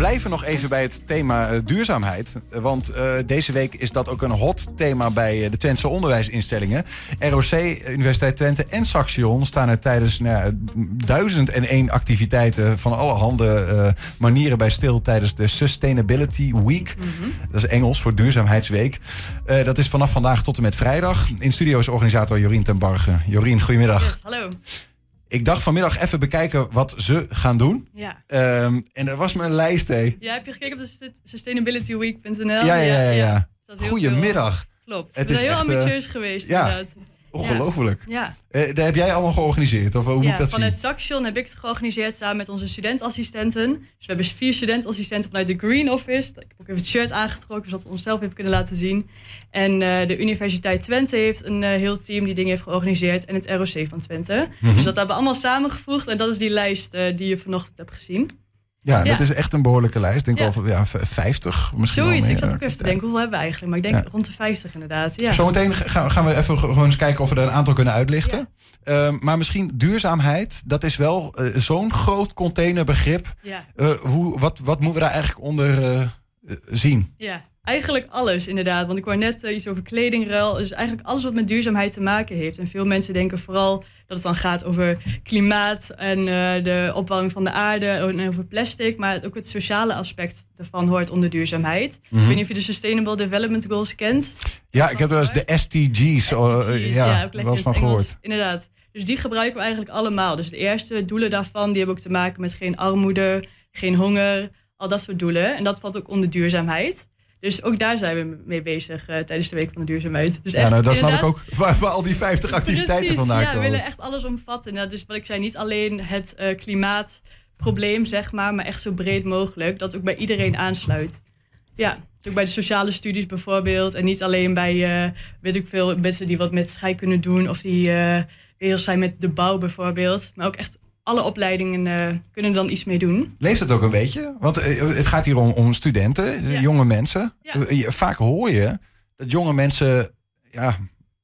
blijven nog even bij het thema eh, duurzaamheid. Want eh, deze week is dat ook een hot thema bij eh, de Twentse onderwijsinstellingen. ROC, Universiteit Twente en Saxion staan er tijdens nou ja, duizend en één activiteiten van alle handen eh, manieren bij stil tijdens de Sustainability Week. Dat is Engels voor Duurzaamheidsweek. Eh, dat is vanaf vandaag tot en met vrijdag. In studio is organisator Jorien ten Barge. Jorien, goedemiddag. Yes, hallo. Ik dacht vanmiddag even bekijken wat ze gaan doen. Ja. Ehm, en dat was mijn lijst, hé. ja, heb je gekeken op de sust- sustainabilityweek.nl? Ja, ja, ja, ja. ja. Goedemiddag. Klopt. Het is heel echt, eh, ambitieus geweest, ja. inderdaad. Ongelooflijk. Ja, Eh, dat heb jij allemaal georganiseerd? Of hoe moet ik dat vanuit zien? Saxion heb ik het georganiseerd samen met onze studentassistenten. Dus we hebben vier studentassistenten vanuit de Green Office. Ik heb ook even het shirt aangetrokken, zodat we onszelf even kunnen laten zien. En eh, de Universiteit Twente heeft een eh, heel team die dingen heeft georganiseerd. En het ROC van Twente. Mhm. Dus dat hebben we allemaal samengevoegd. En dat is die lijst eh, die je vanochtend hebt gezien. Ja, dat is echt een behoorlijke lijst. Ik denk wel ja, v- 50 misschien Zoiets. Ik zat ook even te denken, hoeveel hebben we eigenlijk? Maar ik denk rond de 50 inderdaad. Ja. Zometeen gaan, gaan we even ge- gewoon eens kijken of we er een aantal kunnen uitlichten. Ehm, maar misschien duurzaamheid, dat is wel eh, zo'n groot containerbegrip. Eh, hoe, wat, wat moeten we daar eigenlijk onder eh, zien? ja, eigenlijk alles inderdaad. Want ik hoor net iets over kledingruil. Dus eigenlijk alles wat met duurzaamheid te maken heeft. En veel mensen denken vooral dat het dan gaat over klimaat en eh, de opwarming van de aarde en over plastic. Maar ook het sociale aspect daarvan hoort onder duurzaamheid. Mhm. Ik weet niet of je de Sustainable Development Goals kent. Ja, ik heb wel eens de SDG's, oh, eh, SDG's, ja, lekker wel eens van gehoord. Inderdaad. Dus die gebruiken we eigenlijk allemaal. Dus de eerste doelen daarvan, die hebben ook te maken met geen armoede, geen honger, al dat soort doelen. En dat valt ook onder duurzaamheid. Dus ook daar zijn we mee bezig eh, tijdens de Week van de Duurzaamheid. Dus Ja, echt, nou, dat snap ik ook waar, waar al die 50 activiteiten Precies, vandaan ja, we komen. willen echt alles omvatten. Nou, dus wat ik zei, niet alleen het eh, klimaatprobleem, zeg maar, maar echt zo breed mogelijk. Dat ook bij iedereen aansluit. Ja, ook bij de sociale studies bijvoorbeeld. En niet alleen bij, eh, weet ik veel, mensen die wat met scheikunde doen. Of die bezig zijn met de bouw bijvoorbeeld. Maar ook echt alle opleidingen eh, kunnen dan iets mee doen. Leeft het ook een beetje? Want eh, het gaat hier om, om studenten, eh, Ja. jonge mensen. Ja. Vaak hoor je dat jonge mensen, ja,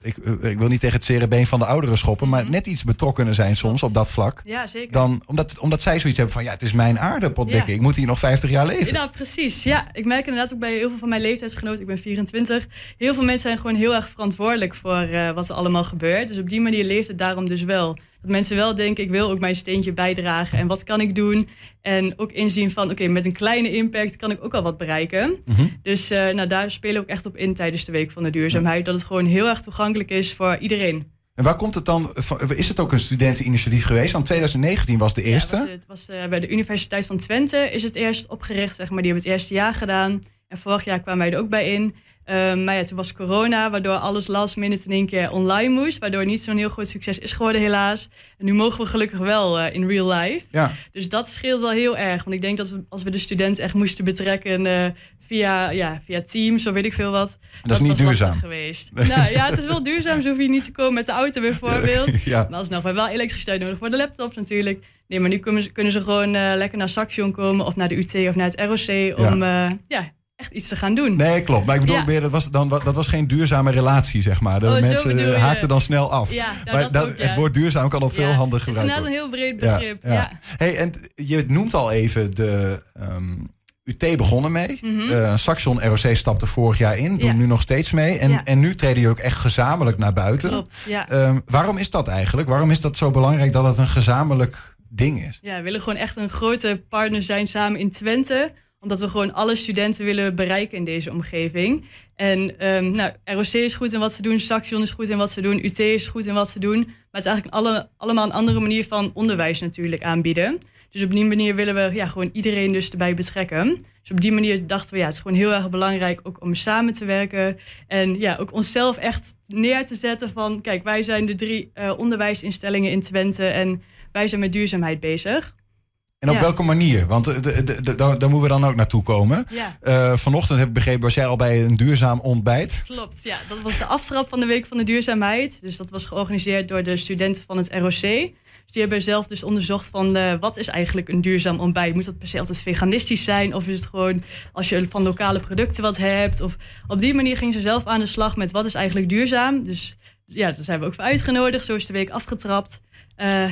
ik, ik wil niet tegen het zere been van de ouderen schoppen, maar Mhm. net iets betrokkener zijn soms op dat vlak. Ja, zeker. Dan, omdat, omdat zij zoiets hebben van, ja, het is mijn. Ja. Ik moet hier nog 50 jaar leven. Ja, precies. Ja, ik merk inderdaad ook bij heel veel van mijn leeftijdsgenoten, ik ben 24, heel veel mensen zijn gewoon heel erg verantwoordelijk voor wat er allemaal gebeurt. Dus op die manier leeft het daarom dus wel. Dat mensen wel denken, ik wil ook mijn steentje bijdragen en wat kan ik doen? En ook inzien van, oké, met een kleine impact kan ik ook al wat bereiken. Mhm. Dus eh, nou, daar spelen we ook echt op in tijdens de Week van de Duurzaamheid. Dat het gewoon heel erg toegankelijk is voor iedereen. En waar komt het dan, van, is het ook een studenteninitiatief geweest? Want 2019 was de eerste. Ja, was, het was, eh, bij de Universiteit van Twente is het eerst opgericht, zeg maar. Die hebben het eerste jaar gedaan. En vorig jaar kwamen wij er ook bij in. Ehm, maar ja, toen was corona, waardoor alles last minute in één keer online moest. Waardoor niet zo'n heel groot succes is geworden, helaas. En nu mogen we gelukkig wel eh, in real life. Ja. Dus dat scheelt wel heel erg. Want ik denk dat we, als we de studenten echt moesten betrekken eh, via, ja, via Teams, of weet ik veel wat. Dat is niet duurzaam. geweest. nou ja, het is wel duurzaam. Zo hoef je niet te komen met de auto bijvoorbeeld. Ja. Maar alsnog, we hebben wel elektriciteit nodig voor de laptops natuurlijk. Nee, maar nu kunnen ze, kunnen ze gewoon eh, lekker naar Saxion komen of naar de UT of naar het ROC om ja, echt iets te gaan doen. Nee, klopt. Maar ik bedoel, Ja. meer, dat, was dan, dat was geen duurzame relatie, zeg maar. De Oh, mensen je. haakten dan snel af. Ja, nou, maar dat ook, ja. het woord duurzaam kan op veel Ja, handen Het is gebruikt worden. een heel breed begrip. Ja, Hey, en je noemt al even de ehm, UT begonnen mee. Eh, Saxion ROC stapte vorig jaar in, doen Ja. nu nog steeds mee. En, Ja. en nu treden jullie ook echt gezamenlijk naar buiten. Klopt, ja. Ehm, waarom is dat eigenlijk? Waarom is dat zo belangrijk dat het een gezamenlijk ding is? Ja, we willen gewoon echt een grote partner zijn samen in Twente. Omdat we gewoon alle studenten willen bereiken in deze omgeving. En ehm, nou, ROC is goed in wat ze doen, Saxion is goed in wat ze doen, UT is goed in wat ze doen. Maar het is eigenlijk alle, allemaal een andere manier van onderwijs natuurlijk aanbieden. Dus op die manier willen we ja, gewoon iedereen dus erbij betrekken. Dus op die manier dachten we, ja, het is gewoon heel erg belangrijk ook om samen te werken. En ja, ook onszelf echt neer te zetten van, kijk, wij zijn de drie eh, onderwijsinstellingen in Twente en wij zijn met duurzaamheid bezig. En op Ja. welke manier? Want eh, daar, moeten we dan ook naartoe komen. Ja. Eh, vanochtend heb ik begrepen, was jij al bij een duurzaam ontbijt. Klopt, ja. Dat was de aftrap van de Week van de Duurzaamheid. Dus dat was georganiseerd door de studenten van het ROC. Dus die hebben zelf dus onderzocht van eh, wat is eigenlijk een duurzaam ontbijt? Moet dat per se altijd veganistisch zijn? Of is het gewoon als je van lokale producten wat hebt? Of op die manier gingen ze zelf aan de slag met wat is eigenlijk duurzaam? Dus ja, daar zijn we ook voor uitgenodigd. Zo is de week afgetrapt.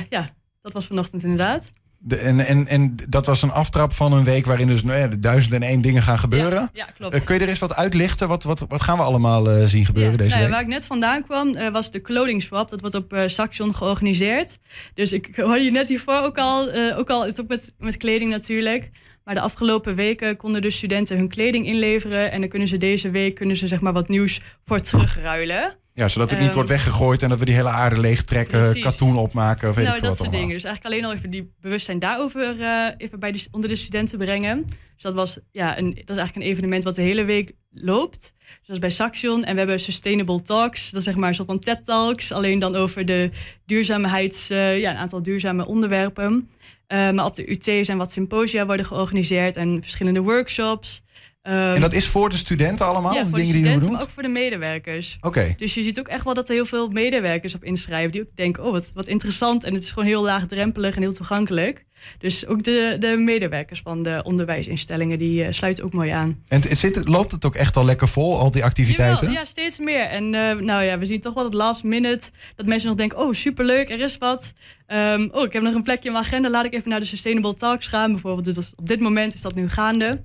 Ja, dat was vanochtend inderdaad. De, en, en, en dat was een aftrap van een week waarin dus nou ja, duizend en één dingen gaan gebeuren. Ja, ja klopt. Uh, kun je er eens wat uitlichten? Wat, wat, wat gaan we allemaal uh, zien gebeuren ja, deze nou, week? Waar ik net vandaan kwam, uh, was de clothing swap. Dat wordt op Saxion georganiseerd. Dus ik hoorde je net hiervoor ook al, ook al het ook met, met kleding natuurlijk. Maar de afgelopen weken konden de studenten hun kleding inleveren. En dan kunnen ze deze week kunnen ze, zeg maar, wat nieuws voor terugruilen. Ja, zodat het niet Um, wordt weggegooid en dat we die hele aarde leegtrekken, Precies. katoen opmaken of weet nou, ik veel dat soort dingen. Dus eigenlijk alleen al even die bewustzijn daarover uh, even bij de, onder de studenten brengen. Dus dat was ja, een, dat is eigenlijk een evenement wat de hele week loopt. Dus dat is bij Saxion. En we hebben Sustainable Talks. Dat is zeg maar een soort van TED Talks. Alleen dan over de duurzaamheids... Uh, ja, een aantal duurzame onderwerpen. Uh, maar op de UT zijn wat symposia worden georganiseerd en verschillende workshops. Um, En dat is voor de studenten allemaal? ja, de voor de dingen die je studenten, doet? maar ook voor de medewerkers. Oké. Dus je ziet ook echt wel dat er heel veel medewerkers op inschrijven. Die ook denken, oh, wat, wat interessant. En het is gewoon heel laagdrempelig en heel toegankelijk. Dus ook de, de medewerkers van de onderwijsinstellingen, die uh, sluiten ook mooi aan. En het zit, loopt het ook echt al lekker vol, al die activiteiten? Jawel, ja, steeds meer. En uh, nou ja, we zien toch wel het last minute dat mensen nog denken, oh, superleuk, er is wat. Um, oh, ik heb nog een plekje in mijn agenda, laat ik even naar de Sustainable Talks gaan. Bijvoorbeeld, dus op dit moment is dat nu gaande.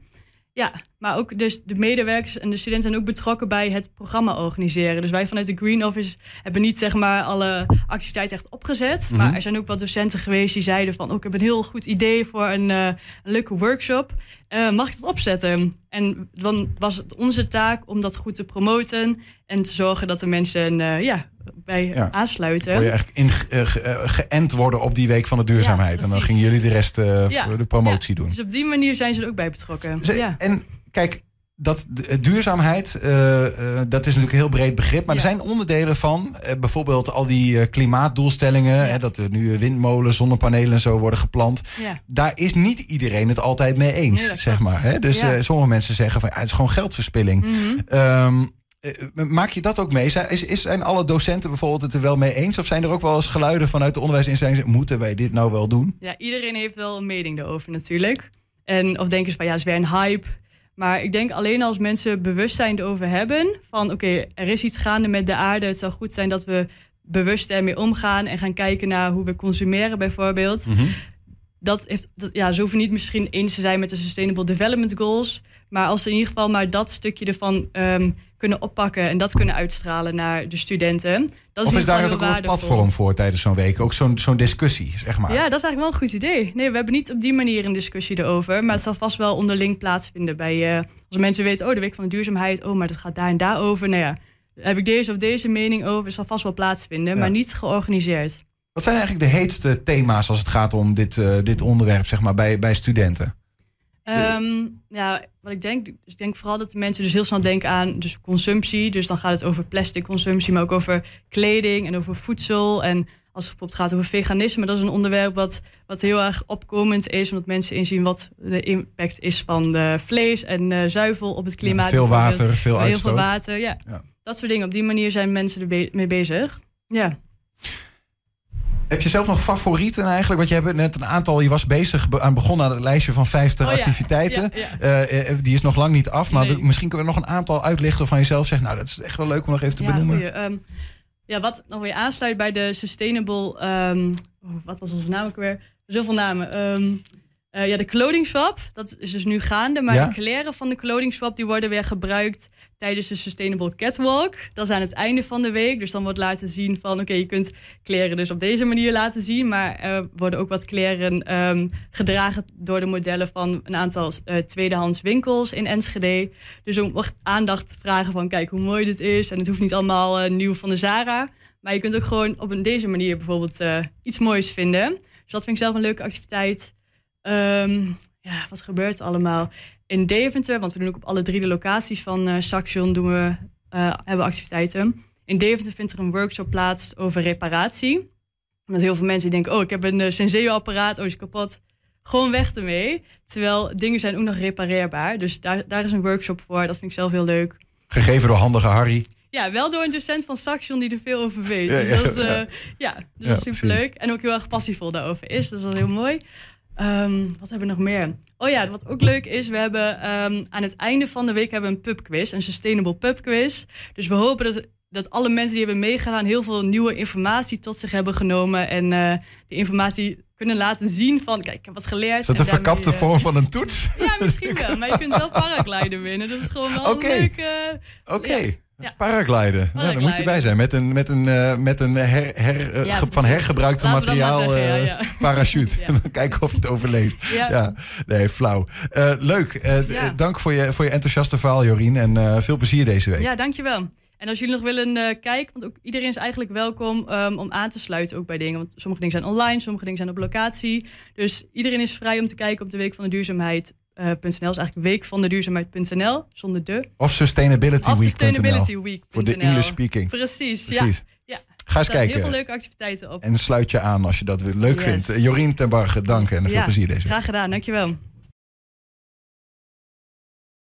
Ja, maar ook dus de medewerkers en de studenten zijn ook betrokken bij het programma organiseren. Dus wij vanuit de Green Office hebben niet zeg maar alle activiteiten echt opgezet. Mhm. Maar er zijn ook wat docenten geweest die zeiden van... Oh, ik heb een heel goed idee voor een, uh, een leuke workshop. Uh, mag ik dat opzetten? En dan was het onze taak om dat goed te promoten... en te zorgen dat de mensen uh, ja, bij Ja. aansluiten. Kon je eigenlijk in, uh, ge, uh, geënt worden op die week van de duurzaamheid. Ja, en dan gingen jullie de rest uh, Ja. de promotie doen. Dus op die manier zijn ze er ook bij betrokken. Ze-. En kijk, dat duurzaamheid, eh, eh, dat is natuurlijk een heel breed begrip. Maar er zijn onderdelen van, eh, bijvoorbeeld al die eh, klimaatdoelstellingen. Hè, dat er nu windmolens, zonnepanelen en zo worden geplant. ja. Daar is niet iedereen het altijd mee eens, zeg maar. Hè? Dus eh, sommige mensen zeggen van, ja, het is gewoon geldverspilling. Mhm. Ehm, eh, maak je dat ook mee? Zijn, is, is, zijn alle docenten bijvoorbeeld het er wel mee eens? Of zijn er ook wel eens geluiden vanuit de onderwijsinstellingen... moeten wij dit nou wel doen? Ja, iedereen heeft wel een mening daarover natuurlijk. En of denken ze van ja, het is weer een hype. Maar ik denk alleen als mensen bewustzijn erover hebben van oké, er is iets gaande met de aarde. Het zou goed zijn dat we bewust ermee omgaan en gaan kijken naar hoe we consumeren bijvoorbeeld. Mhm. Dat heeft, dat, ja, ze hoeven niet misschien eens te zijn met de Sustainable Development Goals. Maar als ze in ieder geval maar dat stukje ervan ehm, kunnen oppakken en dat kunnen uitstralen naar de studenten. Dat Of in is daar ook een platform voor tijdens zo'n week? Ook zo'n zo'n discussie, zeg maar. Ja, dat is eigenlijk wel een goed idee. Nee, we hebben niet op die manier een discussie erover. Maar het zal vast wel onderling plaatsvinden bij... eh, als mensen weten, oh, de week van de duurzaamheid... oh, maar dat gaat daar en daar over. Nou ja, heb ik deze of deze mening over... Het zal vast wel plaatsvinden, Ja. maar niet georganiseerd. Wat zijn eigenlijk de heetste thema's als het gaat om dit, eh, dit onderwerp, zeg maar, bij, bij studenten? Ehm, ja, wat ik denk, dus ik denk vooral dat de mensen dus heel snel denken aan dus consumptie. Dus dan gaat het over plastic consumptie, maar ook over kleding en over voedsel. En als het bijvoorbeeld gaat over veganisme, dat is een onderwerp wat, wat heel erg opkomend is. Omdat mensen inzien wat de impact is van de vlees en zuivel op het klimaat. veel water, veel Heel veel uitstoot. water, ja. Ja. Dat soort dingen. Op die manier zijn mensen er be- mee bezig. Ja. Heb je zelf nog favorieten eigenlijk? Want je hebt net een aantal, je was bezig be- aan begonnen aan het lijstje van 50 Oh ja, activiteiten. ja. Eh, eh, die is nog lang niet af, maar Nee. we- misschien kunnen we nog een aantal uitlichten van jezelf. Zeg, nou, dat is echt wel leuk om nog even te benoemen. Ehm, ja, wat nog weer aansluit bij de sustainable... ehm, oh, wat was onze naam ook weer? Zoveel namen. Ehm, eh, ja, de clothing swap, dat is dus nu gaande. Maar Ja? de kleren van de clothing swap... die worden weer gebruikt tijdens de sustainable catwalk. Dat is aan het einde van de week. Dus dan wordt laten zien van... oké, je kunt kleren dus op deze manier laten zien... maar er worden ook wat kleren ehm, gedragen door de modellen... van een aantal eh, tweedehands winkels in Enschede. Dus om aandacht te vragen van... kijk hoe mooi dit is. En het hoeft niet allemaal eh, nieuw van de Zara... Maar je kunt ook gewoon op een, deze manier bijvoorbeeld iets moois vinden. Dus dat vind ik zelf een leuke activiteit. Ehm, ja, wat gebeurt er allemaal? In Deventer, want we doen ook op alle drie de locaties van eh Saxion doen we, eh, hebben activiteiten. In Deventer vindt er een workshop plaats over reparatie. Omdat heel veel mensen die denken, oh, ik heb een uh, Senseo-apparaat, oh, is kapot. Gewoon weg ermee. Terwijl dingen zijn ook nog repareerbaar. Dus daar, daar is een workshop voor. Dat vind ik zelf heel leuk. Gegeven door handige Harry. Ja, wel door een docent van Saxion die er veel over weet. Ja, dus dat, eh, ja. ja. dus Ja, dat is superleuk. En ook heel erg passievol daarover is. Dus dat is heel mooi. Ehm, wat hebben we nog meer? Oh ja, wat ook leuk is, we hebben ehm, aan het einde van de week hebben we een pubquiz, een sustainable pubquiz. Dus we hopen dat dat alle mensen die hebben meegedaan heel veel nieuwe informatie tot zich hebben genomen. En uh, die informatie kunnen laten zien van, kijk, ik heb wat geleerd. Is dat een verkapte uh, vorm van een toets? Ja, misschien wel. Maar je kunt wel paragliden winnen. Dat is gewoon wel Oké. een leuke... Oké. Ja. Ja. Paragliden. Ja, daar moet je bij zijn. Met een, met een, uh, met een her, her, uh, Ja, van maar materiaal zeggen, uh, ja, ja. parachute. Kijken of je het overleeft. Ja. Nee, flauw. Uh, leuk. Dank voor je, voor je enthousiaste verhaal, Jorien. En veel plezier deze week. Ja, dankjewel. En als jullie nog willen eh, kijken, want ook iedereen is eigenlijk welkom um, om aan te sluiten ook bij dingen. Want sommige dingen zijn online, sommige dingen zijn op locatie. Dus iedereen is vrij om te kijken op de Week van de Duurzaamheid. Uh, .nl is eigenlijk week van de duurzaamheid.nl zonder de. Of Sustainability Of Week. Sustainability Week. Voor de English speaking. Precies, Precies. ja. ja. Ga eens kijken. heel veel leuke activiteiten op. En sluit je aan als je dat leuk Yes. vindt. Jorien ten Barge, dank en veel plezier deze week. Graag gedaan, dankjewel.